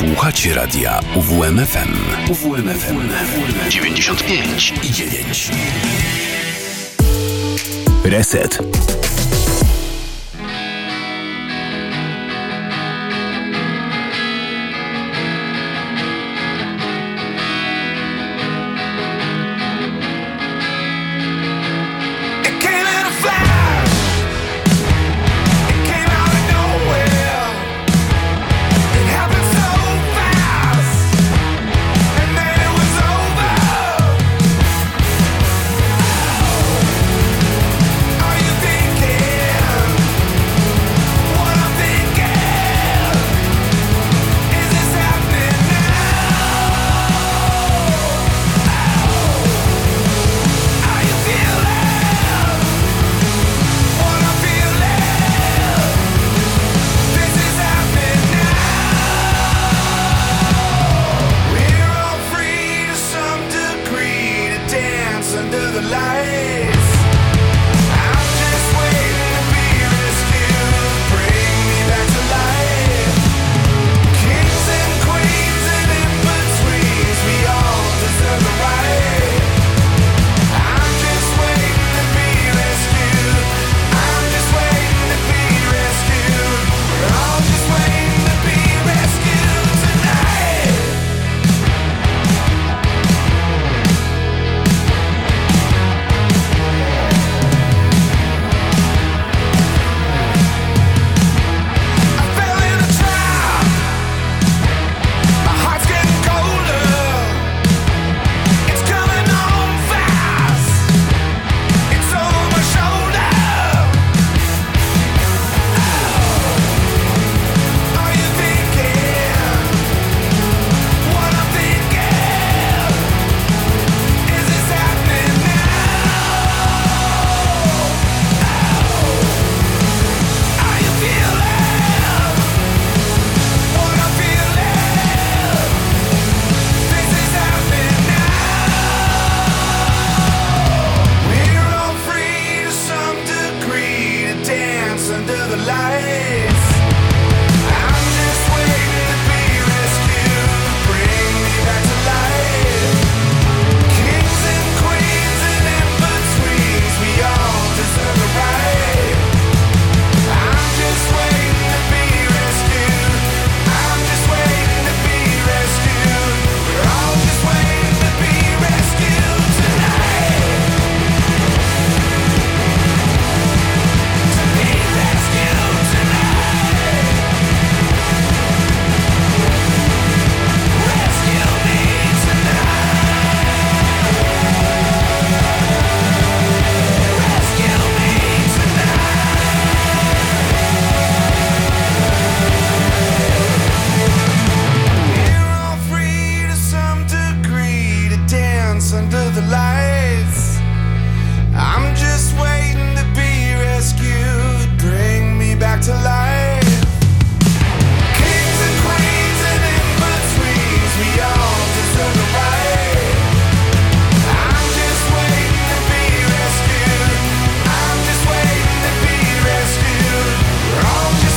Słuchacie radia UWMFM. UWMFM 95 i 9. Reset.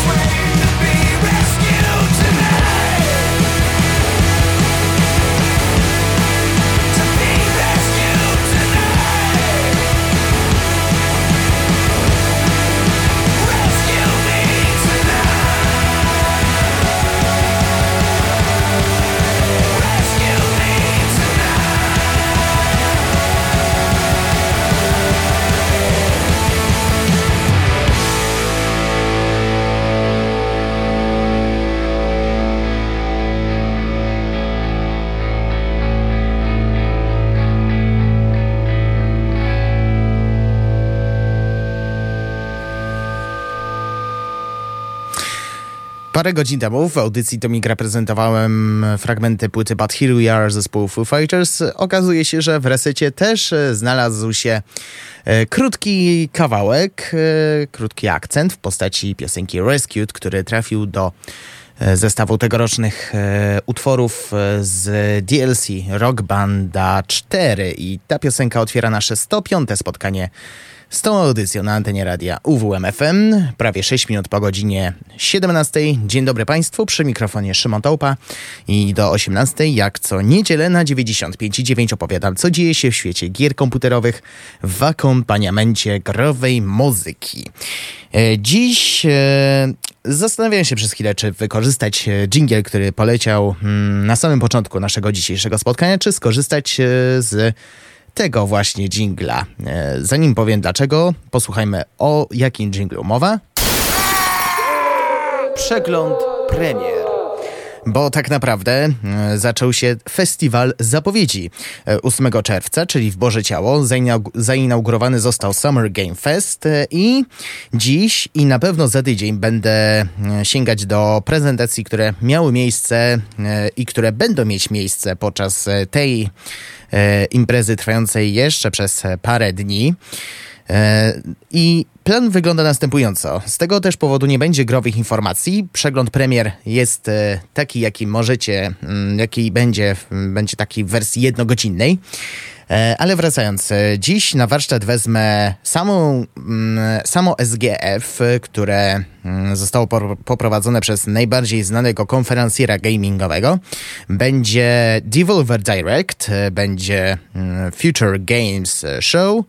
away. Parę godzin temu w audycji Tomika prezentowałem fragmenty płyty But Here We Are zespołu Foo Fighters. Okazuje się, że w resecie też znalazł się e, krótki kawałek, e, krótki akcent w postaci piosenki Rescued, który trafił do e, zestawu tegorocznych utworów z DLC Rock Banda 4 i ta piosenka otwiera nasze 105. spotkanie z tą audycją na antenie radia UWMFM. Prawie 6 minut po godzinie 17. Dzień dobry Państwu, przy mikrofonie Szymon Taupa i do 18 jak co niedzielę na 95,9 opowiadam, co dzieje się w świecie gier komputerowych w akompaniamencie growej muzyki. E, dziś e, zastanawiałem się przez chwilę, czy wykorzystać jingle, e, który poleciał mm, na samym początku naszego dzisiejszego spotkania, czy skorzystać z tego właśnie jingla. E, zanim powiem dlaczego, posłuchajmy o jakim jinglu mowa. Przegląd premier bo tak naprawdę e, zaczął się festiwal zapowiedzi 8 e, czerwca, czyli w Boże Ciało. Zainaugurowany został Summer Game Fest i dziś i na pewno za tydzień będę sięgać do prezentacji, które miały miejsce i które będą mieć miejsce podczas tej E, imprezy trwającej jeszcze przez parę dni. E, I plan wygląda następująco. Z tego też powodu nie będzie growych informacji. Przegląd premier jest e, taki, jaki możecie, mm, jaki będzie, będzie taki w wersji jednogodzinnej. E, ale wracając, dziś na warsztat wezmę samą, mm, samo SGF, które mm, zostało poprowadzone przez najbardziej znanego konferencjera gamingowego. Będzie Devolver Direct, będzie Future Games Show,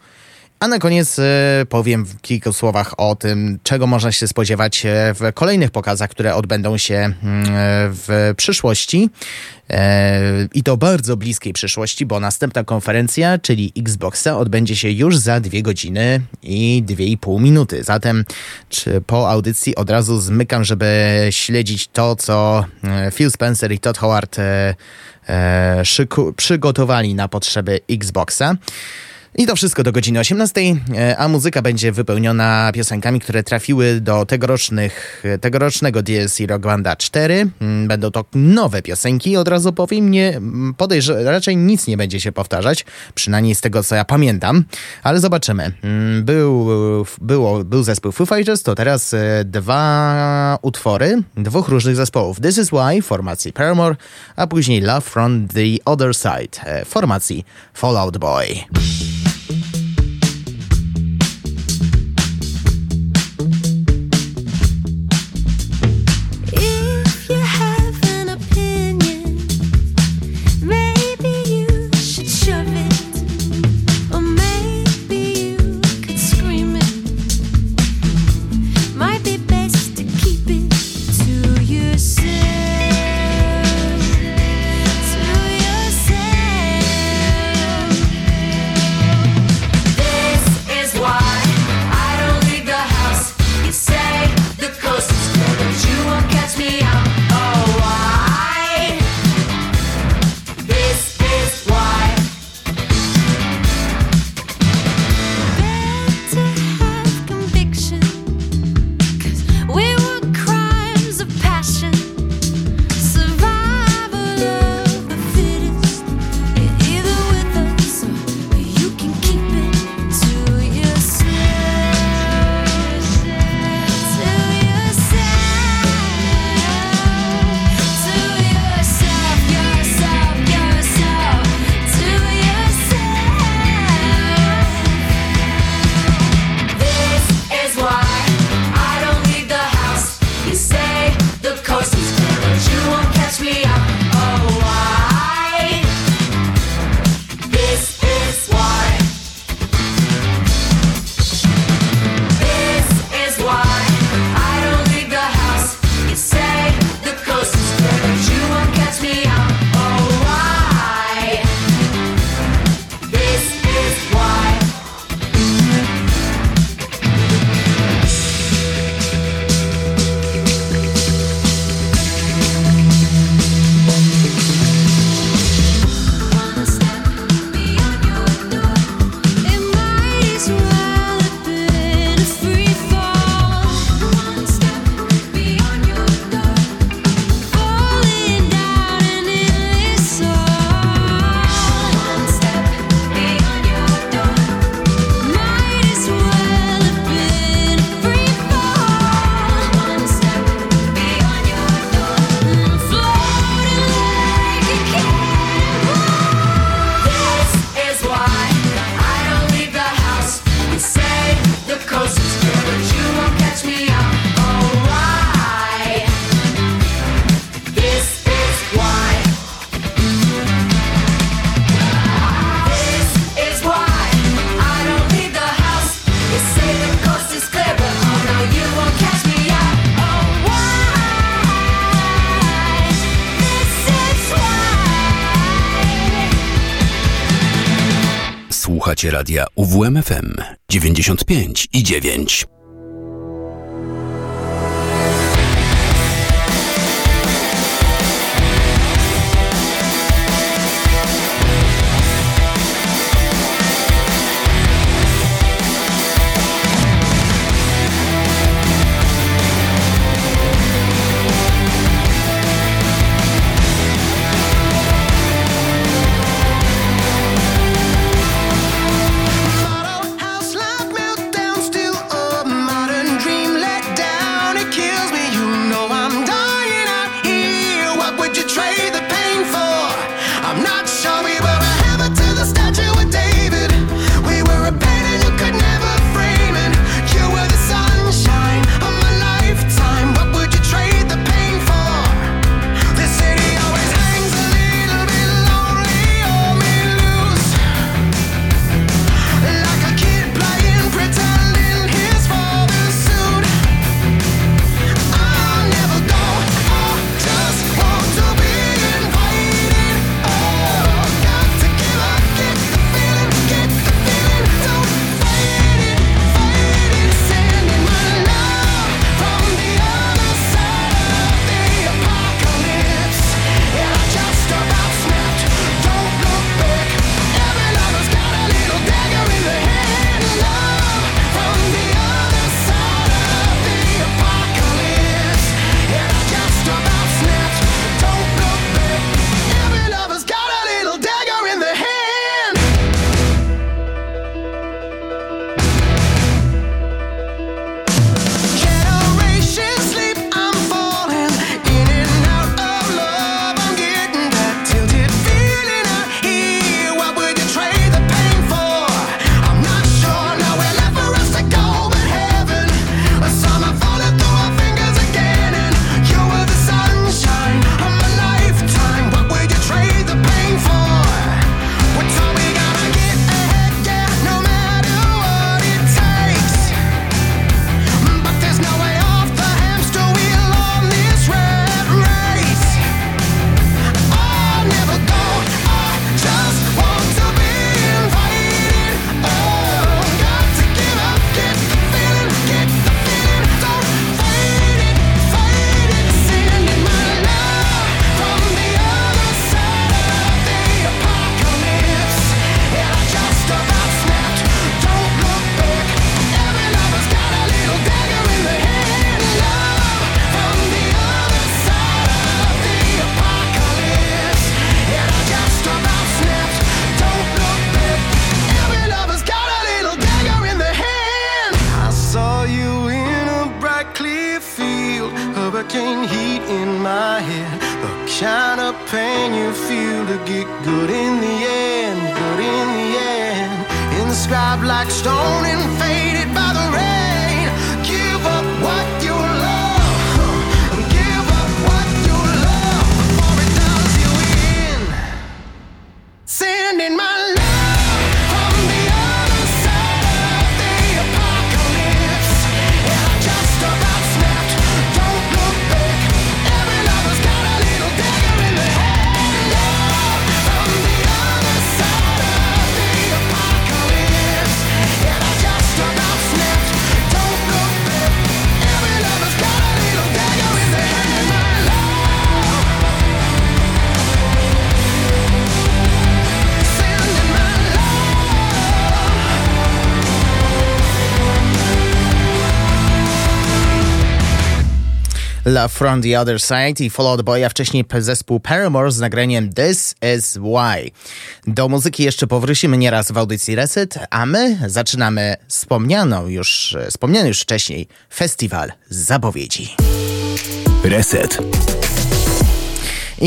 a na koniec powiem w kilku słowach o tym, czego można się spodziewać w kolejnych pokazach, które odbędą się w przyszłości. I to bardzo bliskiej przyszłości, bo następna konferencja, czyli Xboxa, odbędzie się już za dwie godziny i dwie i pół minuty. Zatem po audycji od razu zmykam, żeby śledzić to, co e, Phil Spencer i Todd Howard e, e, przygotowali na potrzeby Xboxa. I to wszystko do godziny 18, e, a muzyka będzie wypełniona piosenkami, które trafiły do tegorocznych, tegorocznego DLC Rock Banda 4. Mm, będą to nowe piosenki, od razu powiem, nie podejrzewam, raczej nic nie będzie się powtarzać, przynajmniej z tego co ja pamiętam, ale zobaczymy. Mm, był, było, był zespół Foo Fighters, to teraz e, dwa utwory dwóch różnych zespołów. This is Why formacji Paramore, a później Love from the Other Side e, formacji Fallout Boy. Radia UWMFM 95 i 9. Love from the Other Side i Follow the Boy, a wcześniej zespół Paramore z nagraniem This Is Why. Do muzyki jeszcze powrócimy nieraz w audycji Reset, a my zaczynamy wspomnianą już, wspomniany już wcześniej festiwal zapowiedzi. Reset.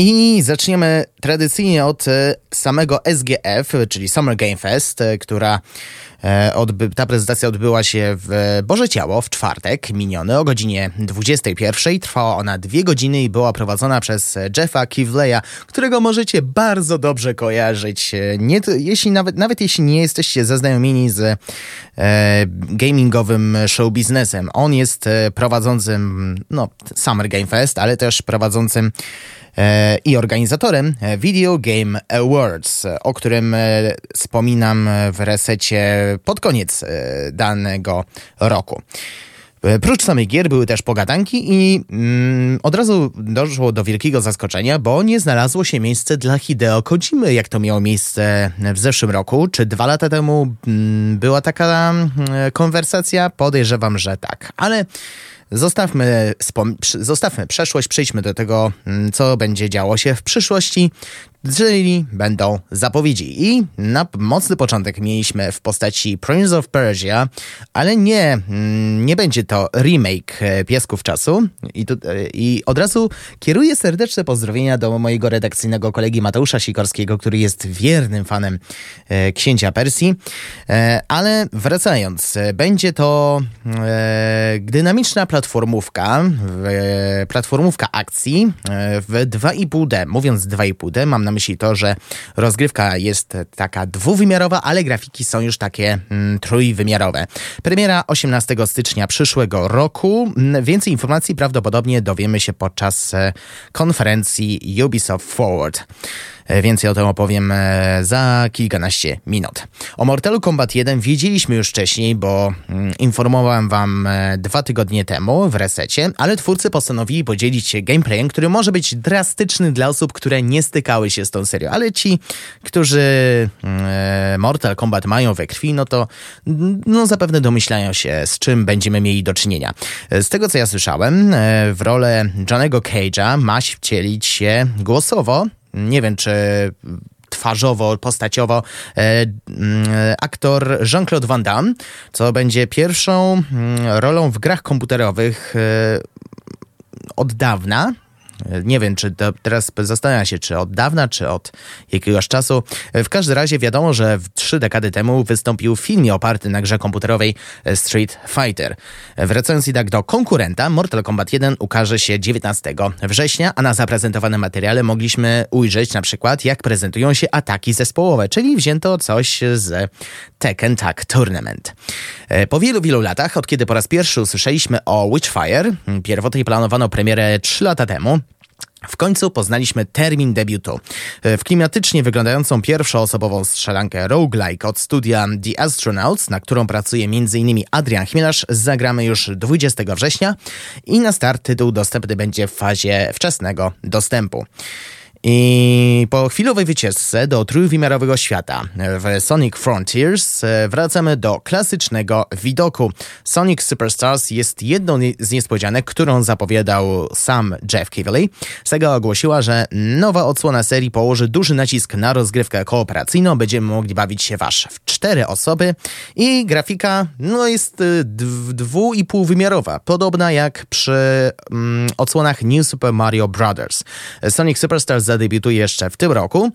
I zaczniemy tradycyjnie od e, samego SGF, czyli Summer Game Fest, e, która E, odby ta prezentacja odbyła się w Boże Ciało w czwartek miniony o godzinie 21. Trwała ona dwie godziny i była prowadzona przez Jeffa Kivleya, którego możecie bardzo dobrze kojarzyć. Nie, jeśli nawet, nawet jeśli nie jesteście zaznajomieni z e, gamingowym show biznesem. On jest prowadzącym no, Summer Game Fest, ale też prowadzącym i organizatorem Video Game Awards, o którym wspominam w resecie pod koniec danego roku. E, prócz samych gier były też pogadanki i mm, od razu doszło do wielkiego zaskoczenia, bo nie znalazło się miejsce dla Hideo Kojimy, jak to miało miejsce w zeszłym roku. Czy dwa lata temu mm, była taka mm, konwersacja? Podejrzewam, że tak. Ale Zostawmy, zostawmy przeszłość, przejdźmy do tego, mm, co będzie działo się w przyszłości, czyli będą zapowiedzi. I na mocny początek mieliśmy w postaci Prince of Persia, ale nie, mm, nie będzie to remake e, Piesków Czasu. I, tu, e, I od razu kieruję serdeczne pozdrowienia do mojego redakcyjnego kolegi Mateusza Sikorskiego, który jest wiernym fanem e, Księcia Persji. E, ale wracając, będzie to e, dynamiczna platformówka, e, platformówka akcji w 2,5D. Mówiąc 2,5D, mam na myśli to, że rozgrywka jest taka dwuwymiarowa, ale grafiki są już takie mm, trójwymiarowe. Premiera 18 stycznia przyszłego roku. Mm, więcej informacji prawdopodobnie dowiemy się podczas e, konferencji Ubisoft Forward. E, więcej o tym opowiem e, za kilkanaście minut. O Mortalu Kombat 1 wiedzieliśmy już wcześniej, bo mm, informowałem wam e, dwa tygodnie temu w resecie, ale twórcy postanowili podzielić się gameplayem, który może być drastyczny dla osób, które nie stykały się z tą serią, ale ci, którzy mm, Mortal Kombat mają we krwi, no to no zapewne domyślają się, z czym będziemy mieli do czynienia. Z tego, co ja słyszałem, w rolę Johnego Cage'a ma wcielić się głosowo nie wiem czy twarzowo, postaciowo e, mm, aktor Jean-Claude Van Damme, co będzie pierwszą mm, rolą w grach komputerowych e, od dawna. Nie wiem, czy to, teraz zastanawiam się, czy od dawna, czy od jakiegoś czasu. W każdym razie wiadomo, że trzy dekady temu wystąpił w filmie oparty na grze komputerowej Street Fighter. Wracając jednak do konkurenta, Mortal Kombat 1 ukaże się 19 września, a na zaprezentowanym materiale mogliśmy ujrzeć na przykład, jak prezentują się ataki zespołowe, czyli wzięto coś z Tekken Tag Tournament. Po wielu, wielu latach, od kiedy po raz pierwszy usłyszeliśmy o Witchfire, pierwotnie planowano premierę 3 lata temu, w końcu poznaliśmy termin debiutu. W klimatycznie wyglądającą pierwszoosobową strzelankę roguelike od studia The Astronauts, na którą pracuje m.in. Adrian Chmielarz, zagramy już 20 września i na start tytuł dostępny będzie w fazie wczesnego dostępu. I po chwilowej wycieczce do trójwymiarowego świata w Sonic Frontiers e, wracamy do klasycznego widoku. Sonic Superstars jest jedną z niespodzianek, którą zapowiadał sam Jeff Keighley. Sega ogłosiła, że nowa odsłona serii położy duży nacisk na rozgrywkę kooperacyjną. Będziemy mogli bawić się wasz w cztery osoby i grafika no, jest e, dwu i półwymiarowa, podobna jak przy mm, odsłonach New Super Mario Bros. Sonic Superstars zadebiutuje jeszcze w tym roku.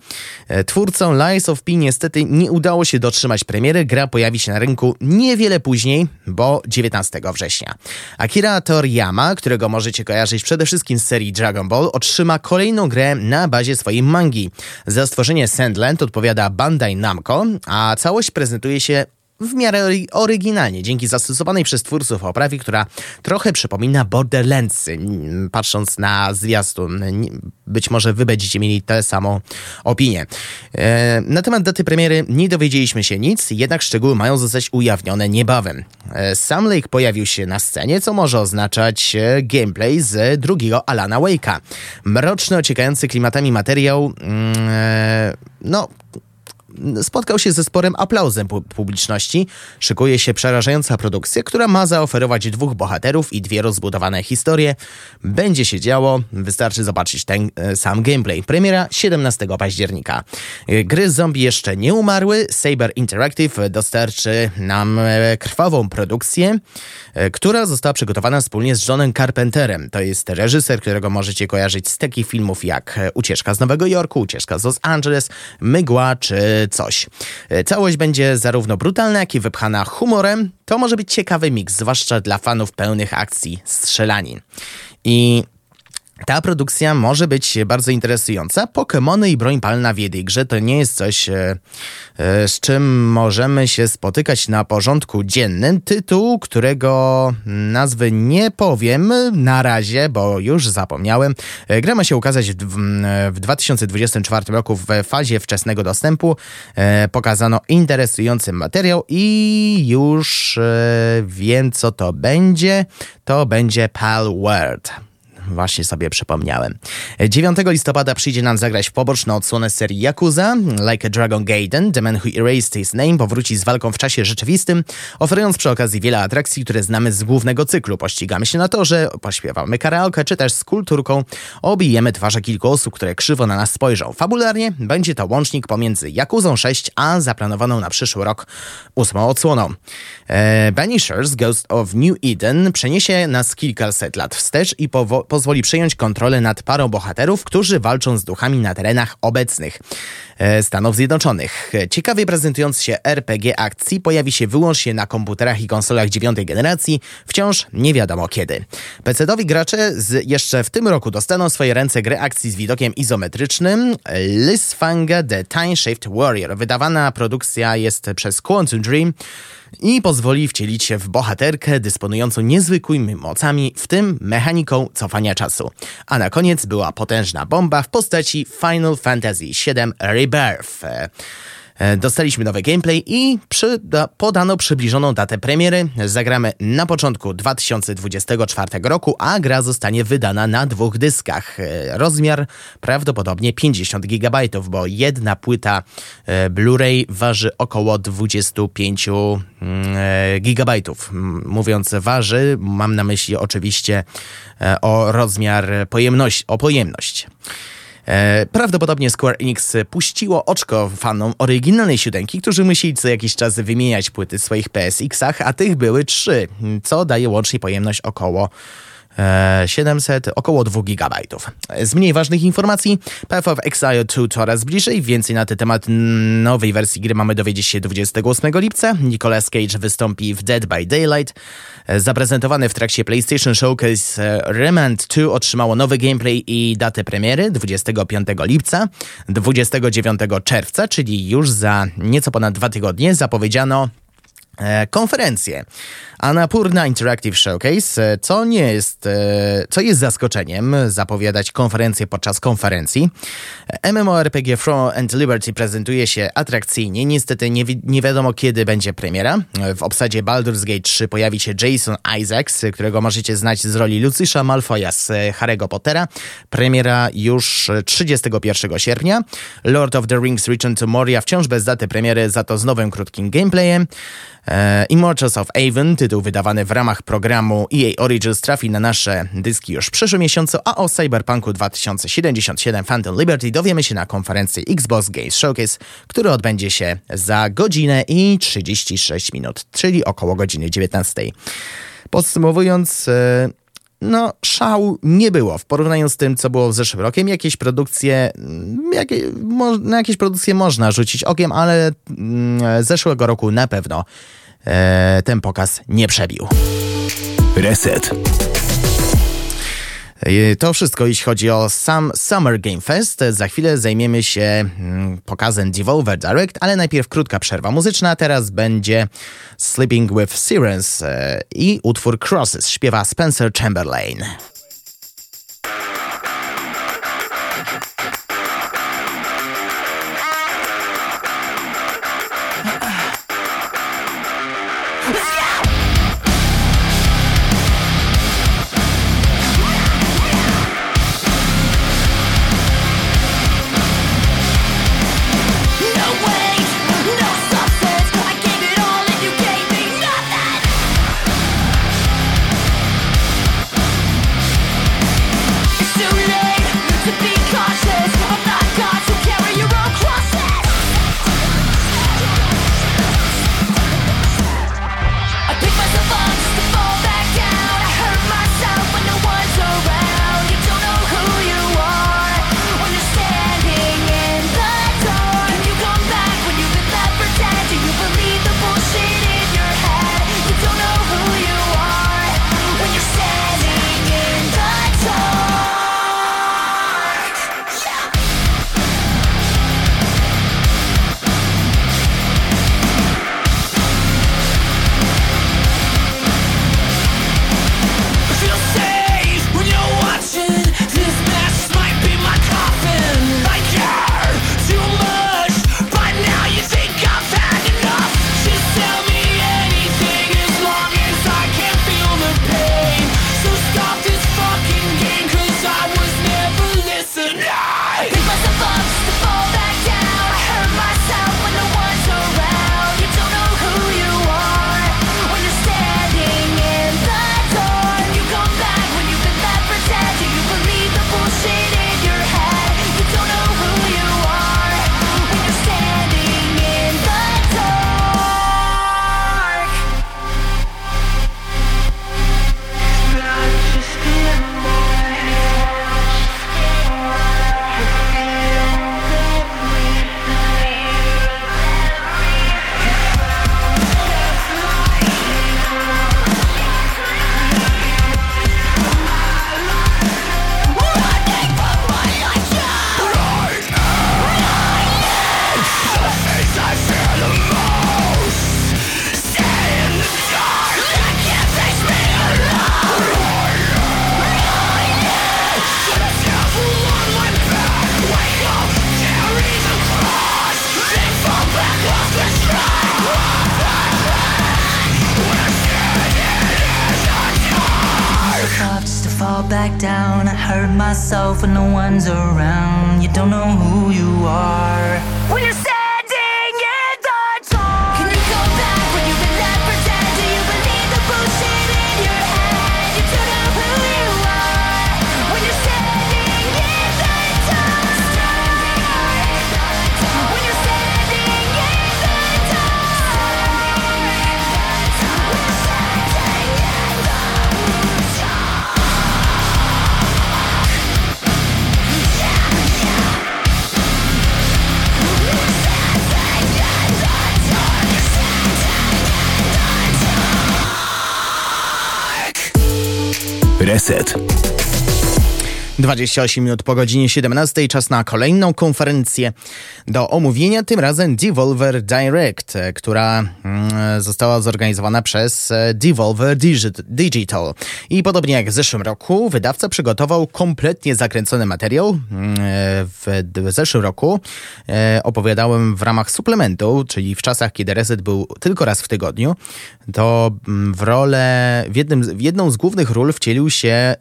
E, twórcom Lies of P niestety nie udało się dotrzymać premiery. Gra pojawi się na rynku niewiele później, bo 19 września. Akira Toriyama, którego możecie kojarzyć przede wszystkim z serii Dragon Ball, otrzyma kolejną grę na bazie swojej mangi. Za stworzenie Sandland odpowiada Bandai Namco, a całość prezentuje się w miarę oryginalnie, dzięki zastosowanej przez twórców oprawie, która trochę przypomina Borderlandsy, patrząc na zwiastun. Być może wy będziecie mieli tę samą opinię. E, na temat daty premiery nie dowiedzieliśmy się nic, jednak szczegóły mają zostać ujawnione niebawem. E, Sam Lake pojawił się na scenie, co może oznaczać e, gameplay z drugiego Alana Wake'a. Mroczny, ociekający klimatami materiał, mm, no, spotkał się ze sporym aplauzem publiczności. Szykuje się przerażająca produkcja, która ma zaoferować dwóch bohaterów i dwie rozbudowane historie. Będzie się działo, wystarczy zobaczyć ten e, sam gameplay. Premiera 17 października. E, gry zombie jeszcze nie umarły. Saber Interactive dostarczy nam e, krwawą produkcję, która została przygotowana wspólnie z Johnem Carpenterem. To jest reżyser, którego możecie kojarzyć z takich filmów jak Ucieczka z Nowego Jorku, Ucieczka z Los Angeles, Mygła czy coś. E, całość będzie zarówno brutalna, jak i wypchana humorem. To może być ciekawy miks, zwłaszcza dla fanów pełnych akcji strzelanin. I ta produkcja może być bardzo interesująca. Pokémony i broń palna w jednej grze to nie jest coś, e, e, z czym możemy się spotykać na porządku dziennym. Tytuł, którego nazwy nie powiem na razie, bo już zapomniałem. E, gra ma się ukazać w, w 2024 roku w fazie wczesnego dostępu. Pokazano interesujący materiał i już wiem, co to będzie. To będzie Pal World właśnie sobie przypomniałem. 9 listopada przyjdzie nam zagrać w poboczną odsłonę serii Yakuza. Like a Dragon Gaiden, The Man Who Erased His Name powróci z walką w czasie rzeczywistym, oferując przy okazji wiele atrakcji, które znamy z głównego cyklu. Pościgamy się na torze, pośpiewamy karaoke, czy też z kulturką obijemy twarze kilku osób, które krzywo na nas spojrzą. Fabularnie będzie to łącznik pomiędzy Yakuzą 6 a zaplanowaną na przyszły rok ósmą odsłoną. E, Banishers Ghost of New Eden przeniesie nas kilkaset lat wstecz i po pozwoli przejąć kontrolę nad parą bohaterów, którzy walczą z duchami na terenach obecnych e, Stanów Zjednoczonych. Ciekawie prezentując się RPG akcji pojawi się wyłącznie na komputerach i konsolach dziewiątej generacji, wciąż nie wiadomo kiedy. PC-owi gracze z jeszcze w tym roku dostaną swoje ręce grę akcji z widokiem izometrycznym Lisfanga The Time Shift Warrior. Wydawana produkcja jest przez Quantum Dream i pozwoli wcielić się w bohaterkę dysponującą niezwykłymi mocami, w tym mechaniką cofania czasu. A na koniec była potężna bomba w postaci Final Fantasy VII Rebirth. E, dostaliśmy nowy gameplay i podano przybliżoną datę premiery. Zagramy na początku 2024 roku, a gra zostanie wydana na dwóch dyskach. E, rozmiar prawdopodobnie 50 GB, bo jedna płyta e, Blu-ray waży około 25 mm, GB. Mówiąc waży, mam na myśli oczywiście o rozmiar pojemność, o pojemność. E, prawdopodobnie Square Enix puściło oczko fanom oryginalnej siódemki, którzy musieli co jakiś czas wymieniać płyty w swoich PSX-ach, a tych były trzy, co daje łącznie pojemność około 700, e, około 2 GB. Z mniej ważnych informacji, Path of Exile 2 coraz bliżej, więcej na ten temat nowej wersji gry mamy dowiedzieć się 28 lipca. Nicolas Cage wystąpi w Dead by Daylight. E, zaprezentowany w trakcie PlayStation Showcase e, Remand 2 otrzymało nowy gameplay i datę premiery 25 lipca. 29 czerwca, czyli już za nieco ponad dwa tygodnie, zapowiedziano konferencję. Annapurna Interactive Showcase, e, co nie jest, e, co jest zaskoczeniem, zapowiadać konferencję podczas konferencji. MMORPG From and Liberty prezentuje się atrakcyjnie, niestety nie, wi nie wiadomo kiedy będzie premiera. W obsadzie Baldur's Gate 3 pojawi się Jason Isaacs, którego możecie znać z roli Lucysza Malfoya z Harry'ego Pottera. Premiera już 31 sierpnia. Lord of the Rings Return to Moria wciąż bez daty premiery, za to z nowym krótkim gameplayem. E, Immortals of Avon, tytuł wydawany w ramach programu EA Origins trafi na nasze dyski już w przyszłym miesiącu, a o Cyberpunku 2077 Phantom Liberty dowiemy się na konferencji Xbox Games Showcase, który odbędzie się za godzinę i 36 minut, czyli około godziny 19. Podsumowując, e, no, szału nie było w porównaniu z tym, co było w zeszłym rokiem. Jakieś produkcje, mm, jakie, mo, na jakieś produkcje można rzucić okiem, ale mm, zeszłego roku na pewno e, ten pokaz nie przebił. Reset. E, to wszystko, jeśli chodzi o sam Summer Game Fest. Za chwilę zajmiemy się mm, pokazem Devolver Direct, ale najpierw krótka przerwa muzyczna. Teraz będzie Sleeping with Sirens e, i utwór Crosses śpiewa Spencer Chamberlain. 28 minut po godzinie 17, czas na kolejną konferencję do omówienia, tym razem Devolver Direct, która mm, została zorganizowana przez e, Devolver Digital. I podobnie jak w zeszłym roku, wydawca przygotował kompletnie zakręcony materiał. Mm, w, w zeszłym roku e, opowiadałem w ramach suplementu, czyli w czasach, kiedy Reset był tylko raz w tygodniu, to mm, w rolę, w, jednym, w jedną z głównych ról wcielił się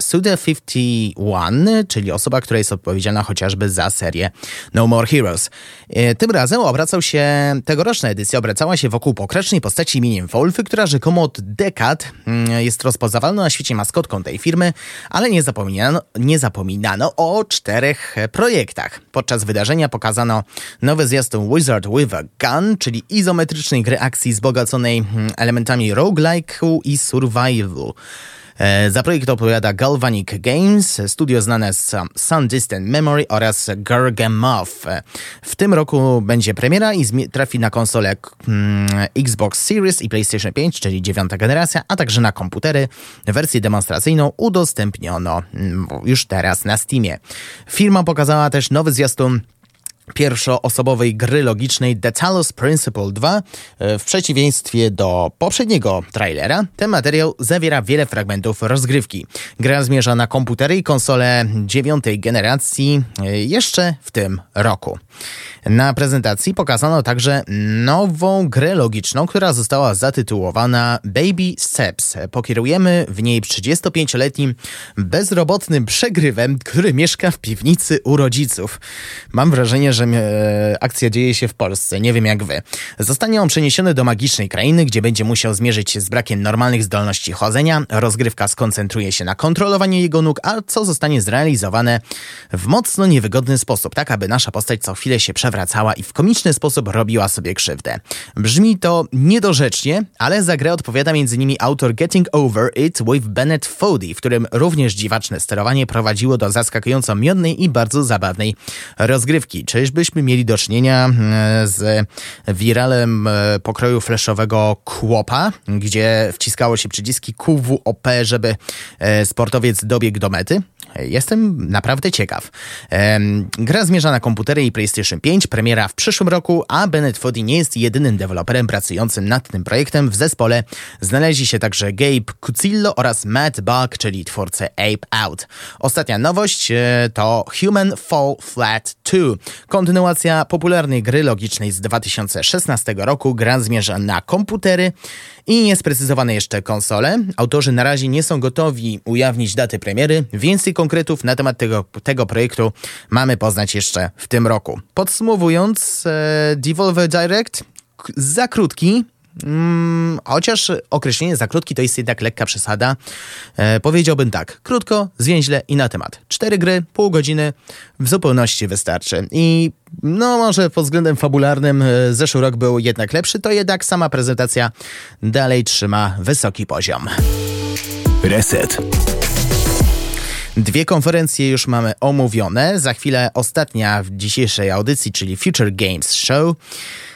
Suda51, czyli osoba, która jest odpowiedzialna chociażby za serię No More Heroes. E, tym razem obracał się, tegoroczna edycja obracała się wokół pokracznej postaci imieniem Wolfy, która rzekomo od dekad mm, jest rozpoznawalną na świecie maskotką tej firmy, ale nie zapominano, nie zapominano o czterech projektach. Podczas wydarzenia pokazano nowy zwiastun Wizard with a Gun, czyli izometrycznej gry akcji wzbogaconej mm, elementami roguelike'u i survivalu. E, za projekt opowiada Galvanic Games, studio znane z Sun Distant Memory oraz Gargamov. E, w tym roku będzie premiera i trafi na konsole mm, Xbox Series i PlayStation 5, czyli dziewiąta generacja, a także na komputery. Wersję demonstracyjną udostępniono mm, już teraz na Steamie. Firma pokazała też nowy zwiastun pierwszoosobowej gry logicznej The Talos Principle 2. E, w przeciwieństwie do poprzedniego trailera, ten materiał zawiera wiele fragmentów rozgrywki. Gra zmierza na komputery i konsole dziewiątej generacji e, jeszcze w tym roku. Na prezentacji pokazano także nową grę logiczną, która została zatytułowana Baby Steps. Pokierujemy w niej 35-letnim bezrobotnym przegrywem, który mieszka w piwnicy u rodziców. Mam wrażenie, że akcja dzieje się w Polsce, nie wiem jak wy. Zostanie on przeniesiony do magicznej krainy, gdzie będzie musiał zmierzyć się z brakiem normalnych zdolności chodzenia. Rozgrywka skoncentruje się na kontrolowaniu jego nóg, a co zostanie zrealizowane w mocno niewygodny sposób, tak aby nasza postać co chwilę się przewracała i w komiczny sposób robiła sobie krzywdę. Brzmi to niedorzecznie, ale za grę odpowiada m.in. autor Getting Over It with Bennett Foddy, w którym również dziwaczne sterowanie prowadziło do zaskakująco miodnej i bardzo zabawnej rozgrywki. Czyżbyśmy mieli do czynienia e, z wiralem e, pokroju fleszowego Kłopa, gdzie wciskało się przyciski QWOP, żeby e, sportowiec dobiegł do mety? Jestem naprawdę ciekaw. Gra zmierza na komputery i PlayStation 5, premiera w przyszłym roku, a Bennett Foddy nie jest jedynym deweloperem pracującym nad tym projektem. W zespole znaleźli się także Gabe Cucillo oraz Matt Buck, czyli twórcy Ape Out. Ostatnia nowość e, to Human Fall Flat 2, kontynuacja popularnej gry logicznej z 2016 roku. Gra zmierza na komputery i niesprecyzowane jeszcze konsole. Autorzy na razie nie są gotowi ujawnić daty premiery. Więcej konkretów na temat tego, tego projektu mamy poznać jeszcze w tym roku. Podsumowując, e, Devolver Direct za krótki, Mm, chociaż określenie za krótki to jest jednak lekka przesada. E, powiedziałbym tak, krótko, zwięźle i na temat. Cztery gry, pół godziny w zupełności wystarczy. I no może pod względem fabularnym e, zeszły rok był jednak lepszy, to jednak sama prezentacja dalej trzyma wysoki poziom. Reset. Dwie konferencje już mamy omówione. Za chwilę ostatnia w dzisiejszej audycji, czyli Future Games Show.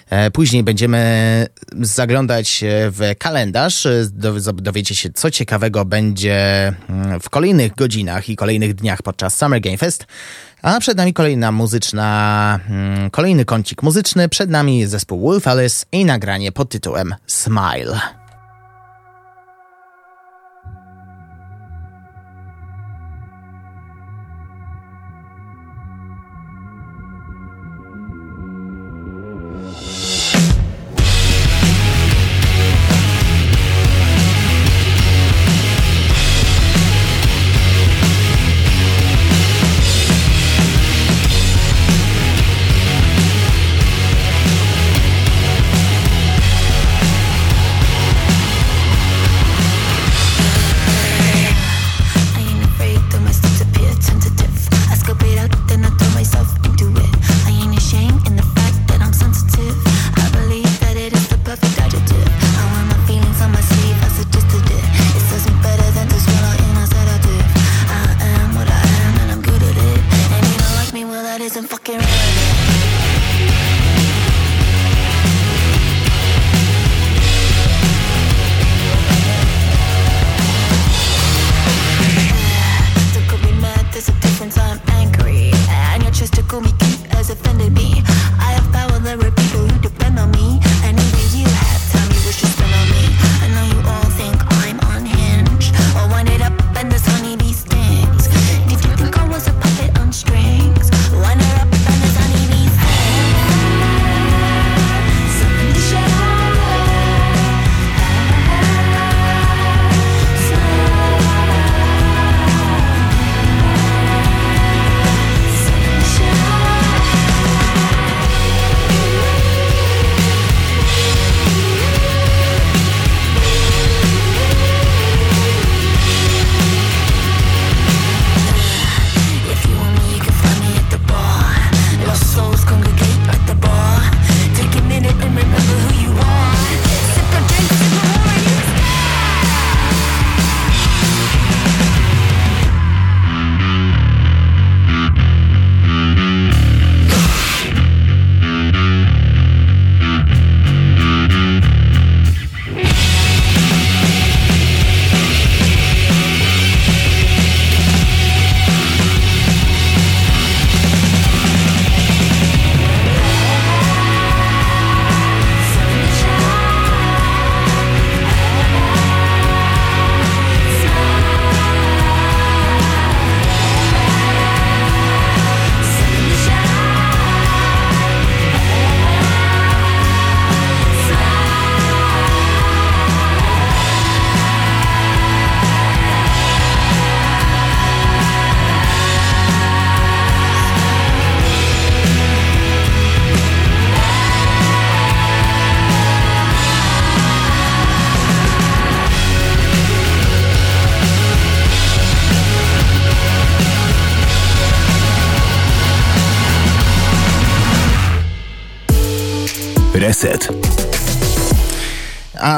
E, później będziemy zaglądać w kalendarz, dowiecie się, co ciekawego będzie mm, w kolejnych godzinach i kolejnych dniach podczas Summer Game Fest. A przed nami kolejna muzyczna, mm, kolejny kącik muzyczny. Przed nami zespół Wolf Alice i nagranie pod tytułem Smile.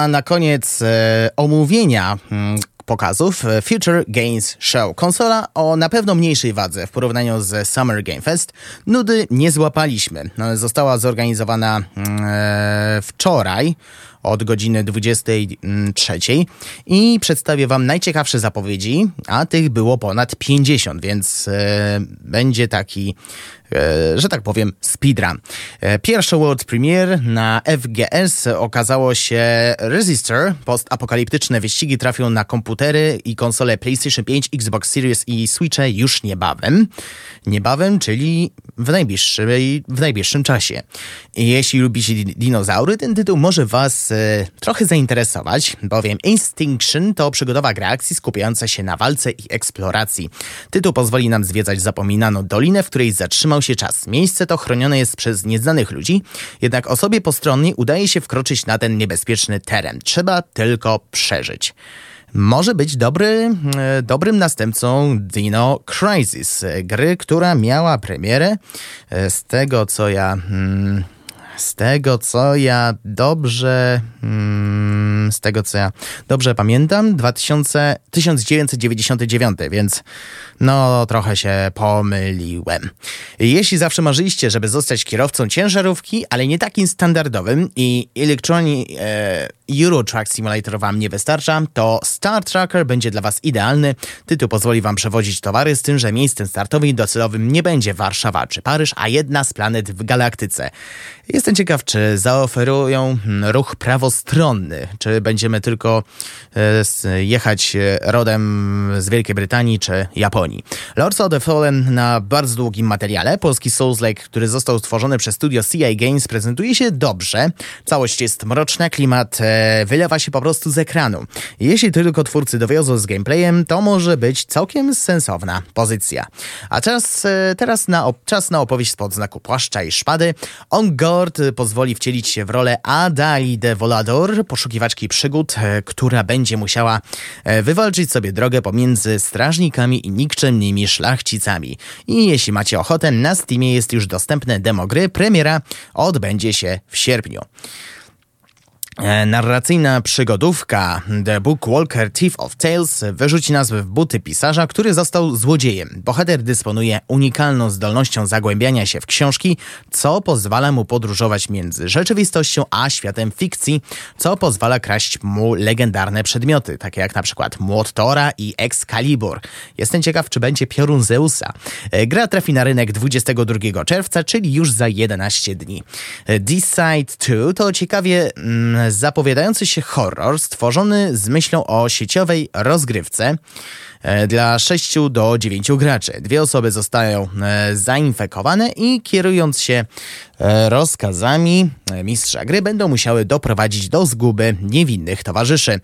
Na koniec e, omówienia mm, pokazów e, Future Games Show. Konsola o na pewno mniejszej wadze w porównaniu z Summer Game Fest. Nudy nie złapaliśmy. No, Została zorganizowana mm, e, wczoraj od godziny 23 i przedstawię Wam najciekawsze zapowiedzi, a tych było ponad 50, więc będzie taki, że tak powiem, speedrun. E, pierwszy world premiere na FGS okazało się Resistor. Postapokaliptyczne wyścigi trafią na komputery i konsole PlayStation 5, Xbox Series i Switche już niebawem. Niebawem, czyli w, najbliższej, w najbliższym czasie. Jeśli lubicie di- dinozaury, ten tytuł może Was e, trochę zainteresować, bowiem Instinction to przygodowa gra akcji skupiająca się na walce i eksploracji. Tytuł pozwoli nam zwiedzać zapominaną dolinę, w której zatrzymał się czas. Miejsce to chronione jest przez nieznanych ludzi, jednak osobie postronnej udaje się wkroczyć na ten niebezpieczny teren. Trzeba tylko przeżyć może być dobry, e, dobrym następcą Dino Crisis, e, gry, która miała premierę e, z tego co ja. mm, Z tego co ja dobrze. mm, Z tego co ja dobrze pamiętam, 2000, 1999, więc no trochę się pomyliłem. Jeśli zawsze marzyliście, żeby zostać kierowcą ciężarówki, ale nie takim standardowym i Electronic e, Euro Truck Simulator wam nie wystarcza, to Star Tracker będzie dla was idealny. Tytuł pozwoli wam przewozić towary, z tym, że miejscem startowym i docelowym nie będzie Warszawa czy Paryż, a jedna z planet w galaktyce. Jestem ciekaw, czy zaoferują hmm, ruch prawostronny, czy będziemy tylko e, jechać e, rodem z Wielkiej Brytanii czy Japonii. Lords of the Fallen na bardzo długim materiale. Polski Souls-like, który został stworzony przez studio CI Games, prezentuje się dobrze. Całość jest mroczna, klimat e, wylewa się po prostu z ekranu. Jeśli tylko twórcy dowiozą z gameplayem, to może być całkiem sensowna pozycja. A e, teraz na, czas na opowieść spod znaku płaszcza i szpady. On Guard pozwoli wcielić się w rolę Adali de Volador, poszukiwaczki przygód, e, która będzie musiała e, wywalczyć sobie drogę pomiędzy strażnikami i nikczemnymi szlachcicami. I jeśli macie ochotę, na Steamie jest już dostępne demo gry. Premiera odbędzie się w sierpniu. E, narracyjna przygodówka The Book Walker Thief of Tales wyrzuci nas w buty pisarza, który został złodziejem. Bohater dysponuje unikalną zdolnością zagłębiania się w książki, co pozwala mu podróżować między rzeczywistością a światem fikcji, co pozwala kraść mu legendarne przedmioty, takie jak na przykład Młot Tora i Excalibur. Jestem ciekaw, czy będzie piorun Zeusa. E, gra trafi na rynek 22 czerwca, czyli już za 11 dni. E, Decide 2 to ciekawie... Mm, zapowiadający się horror stworzony z myślą o sieciowej rozgrywce e, dla 6 do 9 graczy. Dwie osoby zostają e, zainfekowane i kierując się e, rozkazami mistrza gry będą musiały doprowadzić do zguby niewinnych towarzyszy.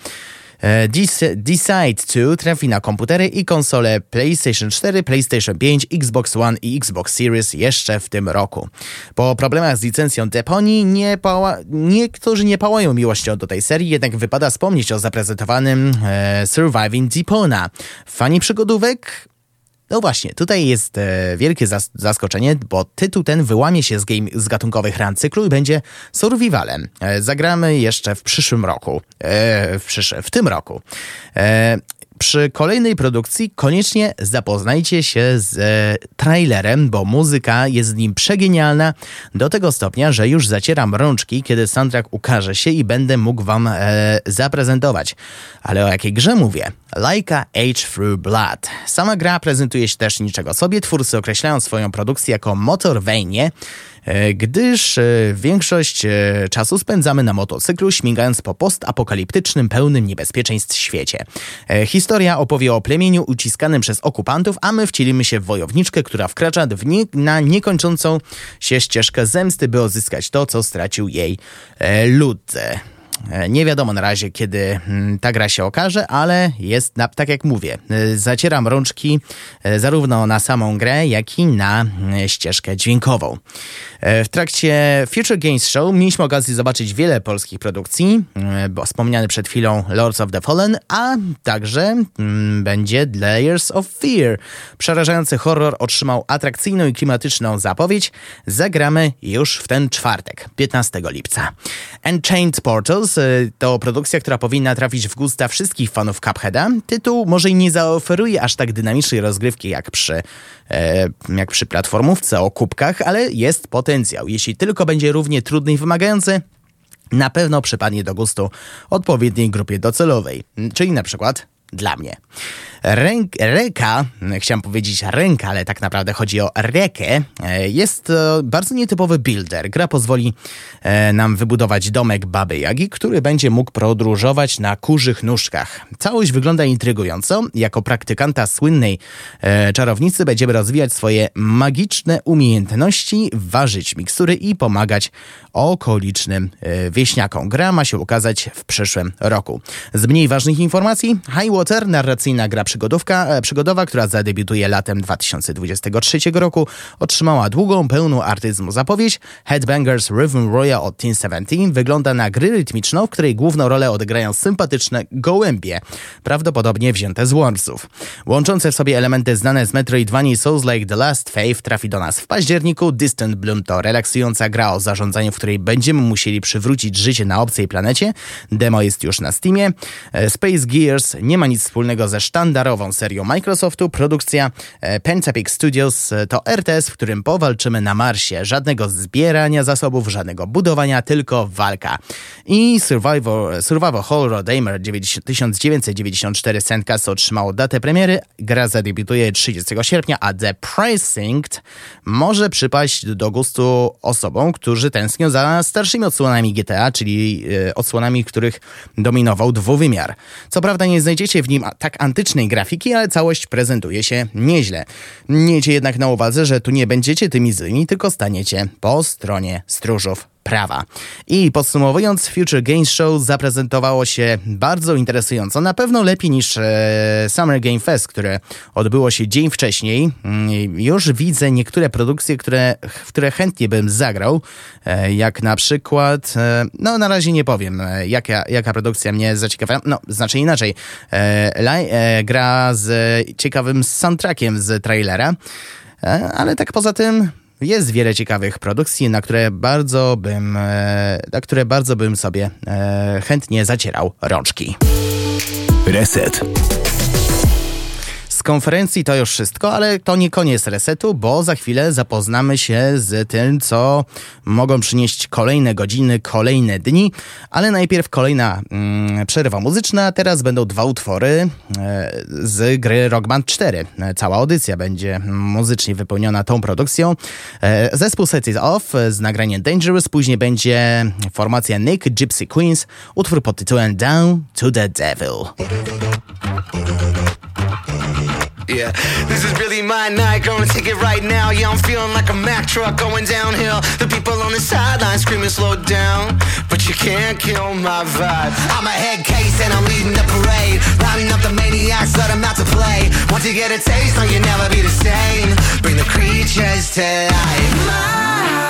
E, Decide 2 trafi na komputery i konsole PlayStation 4, PlayStation 5, Xbox One i Xbox Series jeszcze w tym roku. Po problemach z licencją Deponii nie pała... niektórzy nie pałają miłością do tej serii, jednak wypada wspomnieć o zaprezentowanym e, Surviving Depona. Fani przygodówek no właśnie, tutaj jest e, wielkie zas zaskoczenie, bo tytuł ten wyłamie się z, game, z gatunkowych ran cyklu i będzie survivalem. E, zagramy jeszcze w przyszłym roku. E, w, przysz w tym roku. Przy kolejnej produkcji koniecznie zapoznajcie się z e, trailerem, bo muzyka jest w nim przegenialna do tego stopnia, że już zacieram rączki, kiedy soundtrack ukaże się i będę mógł wam e, zaprezentować. Ale o jakiej grze mówię? Laika Age Through Blood. Sama gra prezentuje się też niczego sobie. Twórcy określają swoją produkcję jako motorwejnie, gdyż e, większość e, czasu spędzamy na motocyklu, śmigając po postapokaliptycznym, pełnym niebezpieczeństw świecie. Historia opowie o plemieniu uciskanym przez okupantów, a my wcielimy się w wojowniczkę, która wkracza nie, na niekończącą się ścieżkę zemsty, by odzyskać to, co stracił jej lud. E, nie wiadomo na razie, kiedy mm, ta gra się okaże, ale jest, tak jak mówię, e, zacieram rączki e, zarówno na samą grę, jak i na ścieżkę dźwiękową. W trakcie Future Games Show mieliśmy okazję zobaczyć wiele polskich produkcji, bo wspomniany przed chwilą Lords of the Fallen, a także mm, będzie Layers of Fear. Przerażający horror otrzymał atrakcyjną i klimatyczną zapowiedź. Zagramy już w ten czwartek, 15 lipca. Enchained Portals to produkcja, która powinna trafić w gusta wszystkich fanów Cupheada. Tytuł może i nie zaoferuje aż tak dynamicznej rozgrywki jak przy, e, jak przy platformówce o kubkach, ale jest potencjał. Jeśli tylko będzie równie trudny i wymagający, na pewno przypadnie do gustu odpowiedniej grupie docelowej, czyli na przykład dla mnie. Ręk, reka, chciałem powiedzieć ręka, ale tak naprawdę chodzi o rekę, e, jest bardzo nietypowy builder. Gra pozwoli e, nam wybudować domek Baby Jagi, który będzie mógł podróżować na kurzych nóżkach. Całość wygląda intrygująco. Jako praktykanta słynnej e, czarownicy będziemy rozwijać swoje magiczne umiejętności, ważyć mikstury i pomagać okolicznym wieśniakom. Gra ma się ukazać w przyszłym roku. Z mniej ważnych informacji, Highwater, narracyjna gra przygodówka, e, przygodowa, która zadebiutuje latem 2023 roku, otrzymała długą, pełną artyzmu zapowiedź. Headbangers Rhythm Royal od Teen 17 wygląda na gry rytmiczną, w której główną rolę odegrają sympatyczne gołębie, prawdopodobnie wzięte z Warsów. Łączące w sobie elementy znane z Metroidvania i Souls like The Last Faith trafi do nas w październiku. Distant Bloom to relaksująca gra o zarządzaniu, w której będziemy musieli przywrócić życie na obcej planecie. Demo jest już na Steamie. E, Space Gears nie ma nic wspólnego ze sztandarową serią Microsoftu. Produkcja e, Pentapic Studios e, to RTS, w którym powalczymy na Marsie. Żadnego zbierania zasobów, żadnego budowania, tylko walka. I Survivor, Survivor Horror Damer 1994 Sandcast otrzymało datę premiery. Gra zadebiutuje 30 sierpnia, a The Precinct może przypaść do gustu osobom, którzy tęsknią za starszymi odsłonami GTA, czyli e, odsłonami, w których dominował dwuwymiar. Co prawda nie znajdziecie w nim tak antycznej grafiki, ale całość prezentuje się nieźle. Miejcie jednak na uwadze, że tu nie będziecie tymi złymi, tylko staniecie po stronie stróżów prawa. I podsumowując, Future Games Show zaprezentowało się bardzo interesująco, na pewno lepiej niż e, Summer Game Fest, które odbyło się dzień wcześniej. Mm, już widzę niektóre produkcje, które, w które chętnie bym zagrał, e, jak na przykład, e, no na razie nie powiem, jaka, jaka produkcja mnie zaciekawia, no znaczy inaczej, gra z ciekawym soundtrackiem z trailera, ale tak poza tym jest wiele ciekawych produkcji, na które bardzo bym, na które bardzo bym sobie chętnie zacierał rączki. Reset konferencji to już wszystko, ale to nie koniec resetu, bo za chwilę zapoznamy się z tym, co mogą przynieść kolejne godziny, kolejne dni, ale najpierw kolejna mm, przerwa muzyczna. Teraz będą dwa utwory e, z gry Rock Band 4. Cała audycja będzie muzycznie wypełniona tą produkcją. E, zespół Set It Off z nagraniem Dangerous, później będzie formacja Nick Gypsy Queens, utwór pod tytułem Down to the Devil. Yeah, this is really my night. Gonna take it right now. Yeah, I'm feeling like a Mack truck going downhill. The people on the sideline screaming, slow down. But you can't kill my vibe. I'm a head case and I'm leading the parade. Rounding up the maniacs, let them out to play. Once you get a taste, no, you'll never be the same. Bring the creatures to life. My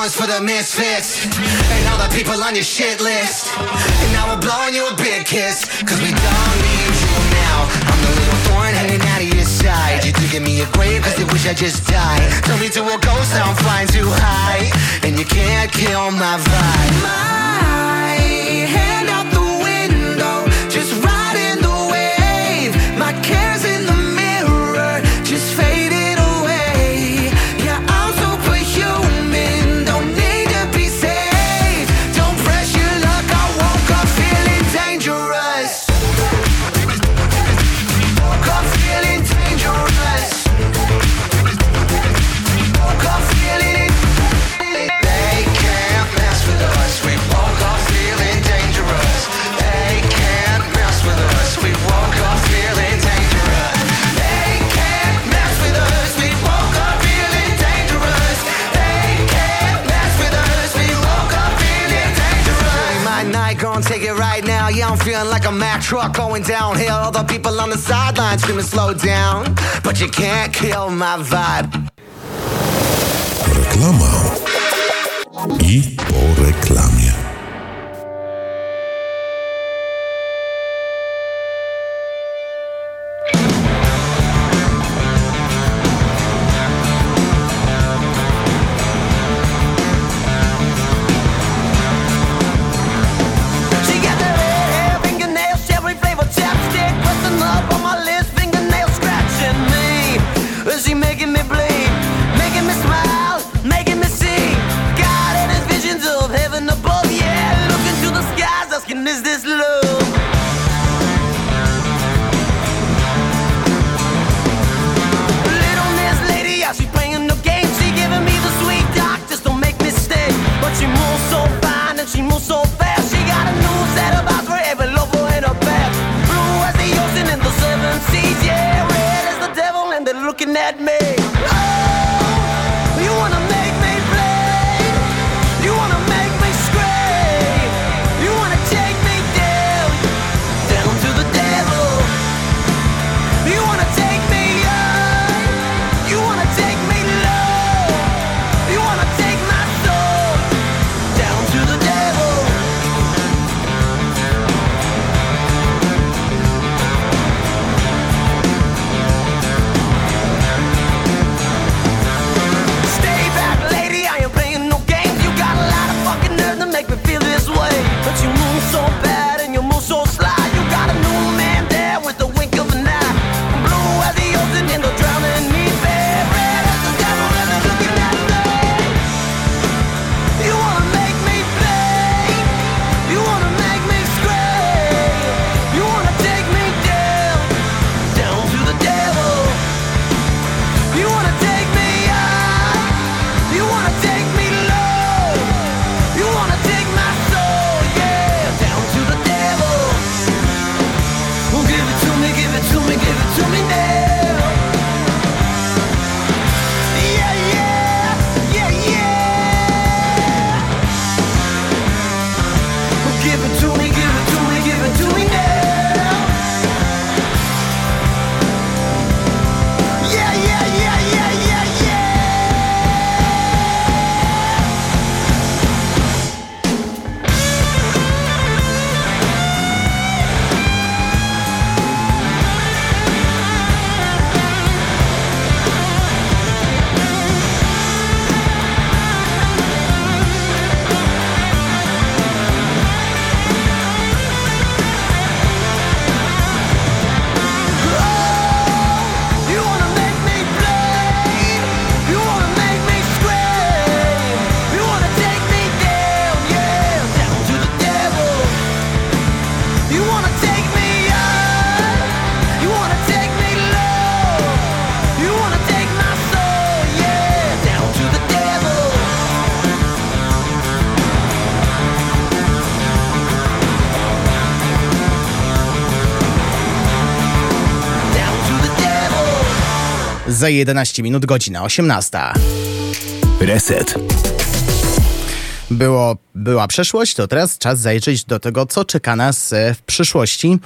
one's for the misfits. And all the people on your shit list. And now we're blowing you a big kiss. Cause we don't need you now. I'm the little thorn hanging out of your side. You're digging me a grave cause they wish I just died. Turn me to a ghost now I'm flying too high. And you can't kill my vibe. My hand feeling like a Mack truck going downhill All the people on the sidelines screaming slow down But you can't kill my vibe Reklama. I po reklamie. Za 11 minut godzina 18. Reset. Było, była przeszłość, to teraz czas zajrzeć do tego, co czeka nas e, w przyszłości.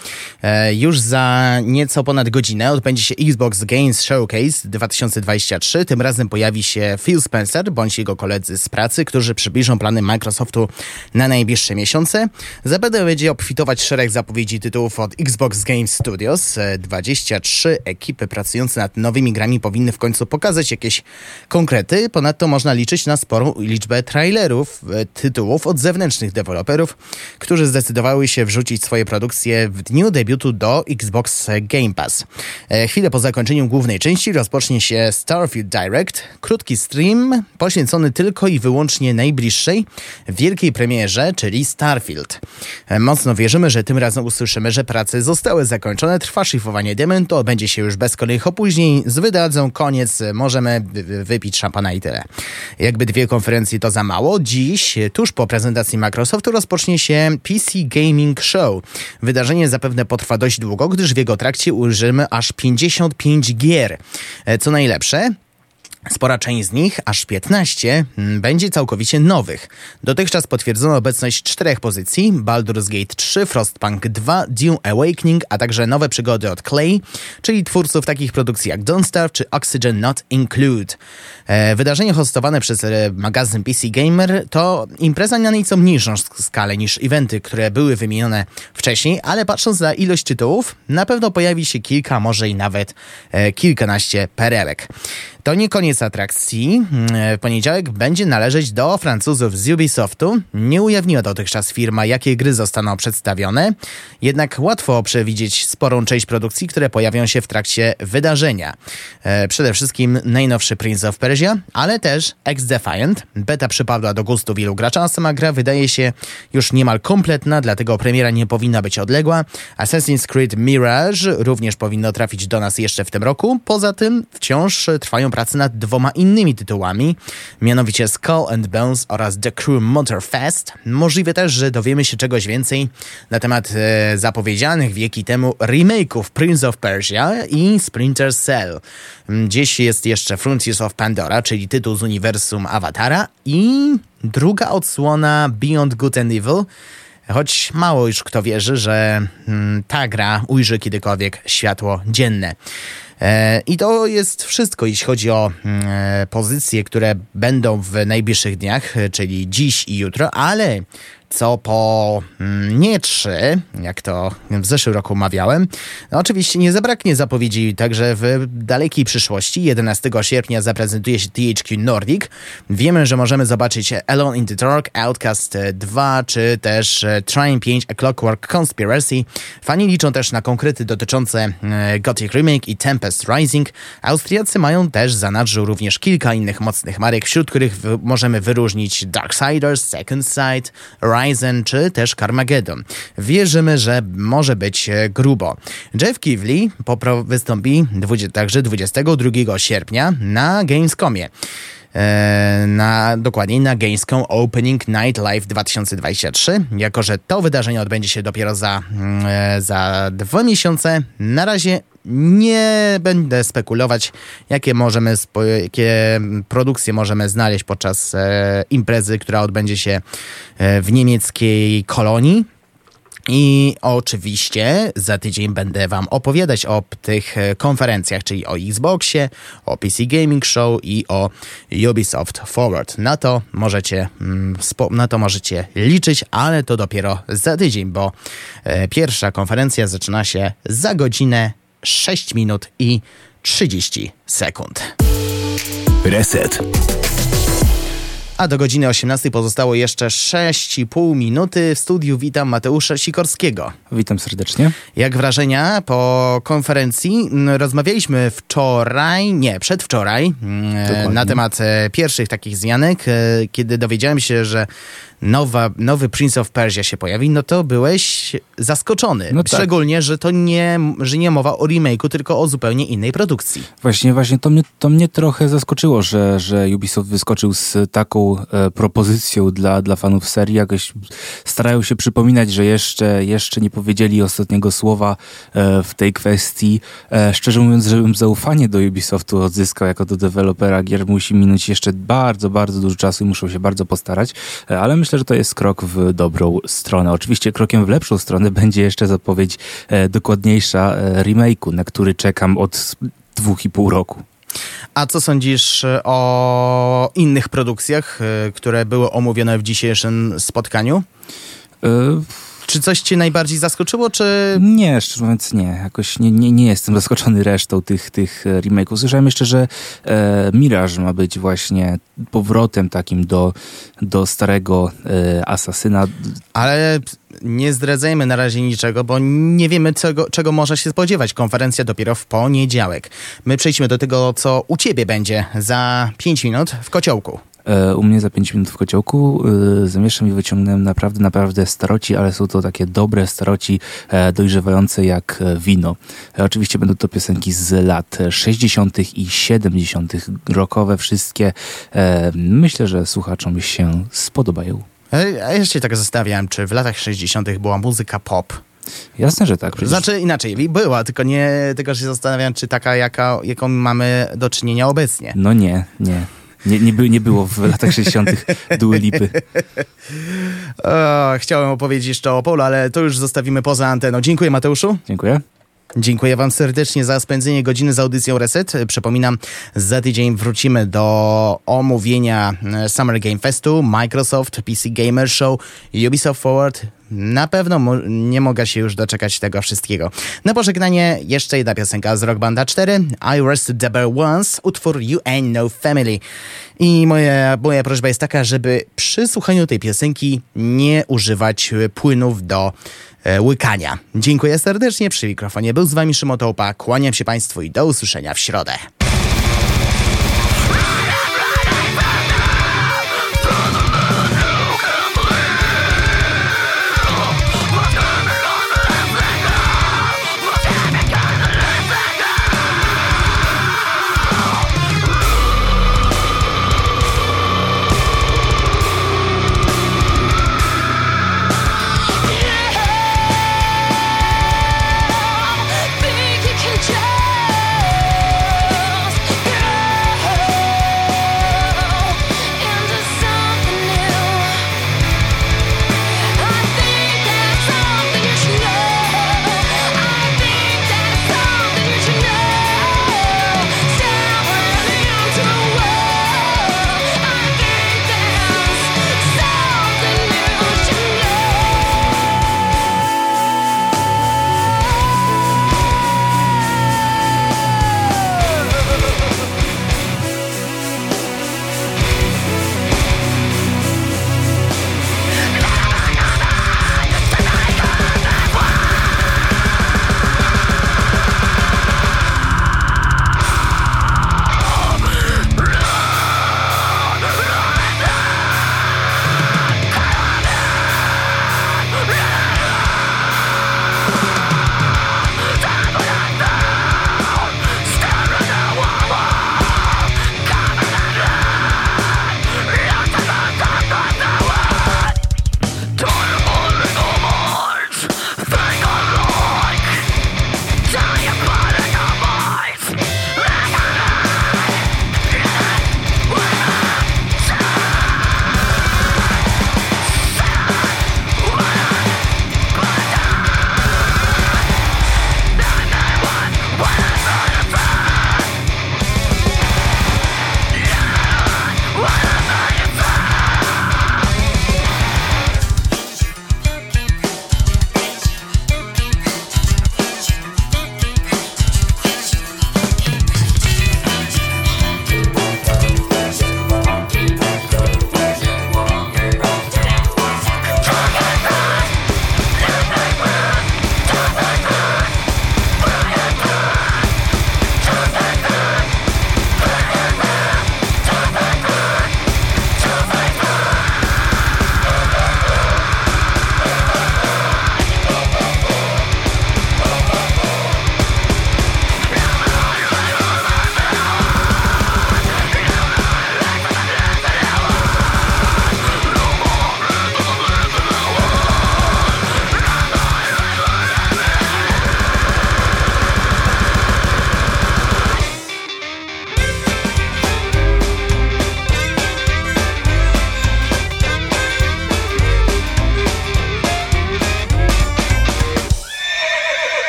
E, już za nieco ponad godzinę odbędzie się Xbox Games Showcase 2023. Tym razem pojawi się Phil Spencer bądź jego koledzy z pracy, którzy przybliżą plany Microsoftu na najbliższe miesiące. Zapewne będzie obfitować szereg zapowiedzi tytułów od Xbox Games Studios. E, 23 ekipy pracujące nad nowymi grami powinny w końcu pokazać jakieś konkrety. Ponadto można liczyć na sporą liczbę trailerów e, tytułów od zewnętrznych deweloperów, którzy zdecydowały się wrzucić swoje produkcje w dniu debiutu do Xbox Game Pass. E, Chwilę po zakończeniu głównej części rozpocznie się Starfield Direct, krótki stream poświęcony tylko i wyłącznie najbliższej wielkiej premierze, czyli Starfield. E, Mocno wierzymy, że tym razem usłyszymy, że prace zostały zakończone, trwa szlifowanie diamentu, odbędzie się już bez kolejnych opóźnień, z wydadzą koniec, możemy wy- wypić szampana i tyle. Jakby dwie konferencje to za mało, dziś, tuż po prezentacji Microsoftu, rozpocznie się PC Gaming Show. Wydarzenie zapewne potrwa dość długo, gdyż w jego trakcie ujrzymy aż 55 gier. E, Co najlepsze, Spora część z nich, aż 15, m, będzie całkowicie nowych. Dotychczas potwierdzono obecność czterech pozycji: Baldur's Gate 3, Frostpunk 2, Dune Awakening, a także nowe przygody od Clay, czyli twórców takich produkcji jak Don't Starve czy Oxygen Not Include. E, wydarzenie hostowane przez e, magazyn PC Gamer to impreza na nieco mniejszą sk- skalę niż eventy, które były wymienione wcześniej, ale patrząc na ilość tytułów, na pewno pojawi się kilka, może i nawet e, kilkanaście perełek. To nie koniec atrakcji. W poniedziałek będzie należeć do Francuzów z Ubisoftu. Nie ujawniła dotychczas firma, jakie gry zostaną przedstawione, jednak łatwo przewidzieć sporą część produkcji, które pojawią się w trakcie wydarzenia. E, Przede wszystkim najnowszy Prince of Persia, ale też X-Defiant. Beta przypadła do gustu wielu graczy, a sama gra wydaje się już niemal kompletna, dlatego premiera nie powinna być odległa. Assassin's Creed Mirage również powinno trafić do nas jeszcze w tym roku. Poza tym wciąż trwają prace nad dwoma innymi tytułami, mianowicie Skull and Bones oraz The Crew Motorfest. Możliwe też, że dowiemy się czegoś więcej na temat e, zapowiedzianych wieki temu remake'ów Prince of Persia i Splinter Cell. Mm, Gdzieś jest jeszcze Frontiers of Pandora, czyli tytuł z uniwersum Awatara i druga odsłona Beyond Good and Evil, choć mało już kto wierzy, że mm, ta gra ujrzy kiedykolwiek światło dzienne. E, I to jest wszystko, jeśli chodzi o mm, e, pozycje, które będą w najbliższych dniach, e, czyli dziś i jutro, ale co po mm, nie trzy, jak to w zeszłym roku mawiałem, no oczywiście nie zabraknie zapowiedzi także w dalekiej przyszłości. 11 sierpnia zaprezentuje się THQ Nordic. Wiemy, że możemy zobaczyć Alone in the Dark, Outcast 2, czy też e, Trine 5 A Clockwork Conspiracy. Fani liczą też na konkrety dotyczące e, Gothic Remake i Tempest Rising. Austriacy mają też za również kilka innych mocnych marek, wśród których możemy wyróżnić Darksiders, Second Sight, Ryzen czy też Carmageddon. Wierzymy, że może być e, grubo. Jeff Kivley wystąpi 20, także 22 sierpnia na Gamescomie. E, na, dokładniej na Gamescom Opening Night Live 2023. Jako, że to wydarzenie odbędzie się dopiero za, mm, e, za dwa miesiące, na razie nie będę spekulować, jakie możemy, jakie produkcje możemy znaleźć podczas e, imprezy, która odbędzie się e, w niemieckiej kolonii. I oczywiście za tydzień będę Wam opowiadać o tych e, konferencjach, czyli o Xboxie, o PC Gaming Show i o Ubisoft Forward. Na to możecie, mm, na to możecie liczyć, ale to dopiero za tydzień, bo pierwsza konferencja zaczyna się za godzinę 6 minut i 30 sekund. Reset. A do godziny 18 pozostało jeszcze 6,5 minuty. W studiu witam Mateusza Sikorskiego. Witam serdecznie. Jak wrażenia po konferencji? Mm, Rozmawialiśmy wczoraj, nie, przedwczoraj, mm, Dokładnie. na temat e, pierwszych takich zmianek, e, kiedy dowiedziałem się, że nowa, nowy Prince of Persia się pojawi, no to byłeś zaskoczony. No tak. Szczególnie, że to nie, że nie mowa o remake'u, tylko o zupełnie innej produkcji. Właśnie, właśnie to mnie, to mnie trochę zaskoczyło, że, że Ubisoft wyskoczył z taką e, propozycją dla, dla fanów serii. Jakoś starają się przypominać, że jeszcze, jeszcze nie powiedzieli ostatniego słowa e, w tej kwestii. E, szczerze mówiąc, żebym zaufanie do Ubisoftu odzyskał jako do dewelopera gier, musi minąć jeszcze bardzo, bardzo dużo czasu i muszą się bardzo postarać, e, ale myślę, że to jest krok w dobrą stronę. Oczywiście krokiem w lepszą stronę będzie jeszcze zapowiedź e, dokładniejsza e, remake'u, na który czekam od dwóch i pół roku. A co sądzisz e, o innych produkcjach, które były omówione w dzisiejszym spotkaniu? Czy coś cię najbardziej zaskoczyło, czy... Nie, szczerze mówiąc nie. Jakoś nie, nie, nie jestem zaskoczony resztą tych, tych e, remake'ów. Słyszałem jeszcze, że e, Mirage ma być właśnie powrotem takim do, do starego e, Asasyna. Ale nie zdradzajmy na razie niczego, bo nie wiemy, czego, czego może się spodziewać. Konferencja dopiero w poniedziałek. My przejdźmy do tego, co u ciebie będzie za 5 minut w kociołku. E, u mnie za 5 minut w kociołku e, zamieszam i wyciągnąłem naprawdę, naprawdę staroci, ale są to takie dobre staroci, e, dojrzewające jak wino. Oczywiście będą to piosenki z lat 60. i 70. rockowe wszystkie. Myślę, że słuchaczom się spodobają. A się tak zastanawiałem, czy w latach 60. była muzyka pop. Jasne, że tak. Przecież... Znaczy inaczej, była, tylko nie, tylko się zastanawiam, czy taka, jaka, jaką mamy do czynienia obecnie. No nie, nie. Nie, nie, by, nie było w latach 60. Dua Lipy. O, chciałem opowiedzieć jeszcze o Polu, ale to już zostawimy poza anteną. Dziękuję Mateuszu. Dziękuję. Dziękuję Wam serdecznie za spędzenie godziny z audycją Reset. Przypominam, za tydzień wrócimy do omówienia e, Summer Game Festu, Microsoft, PC Gamer Show, Ubisoft Forward. Na pewno nie mogę się już doczekać tego wszystkiego. Na pożegnanie jeszcze jedna piosenka z Rock Banda 4, I Rest the Bear Once, utwór You Ain't No Family. I moja, moja prośba jest taka, żeby przy słuchaniu tej piosenki nie używać płynów do e, łykania. Dziękuję serdecznie, przy mikrofonie był z wami Szymon kłaniam się Państwu i do usłyszenia w środę.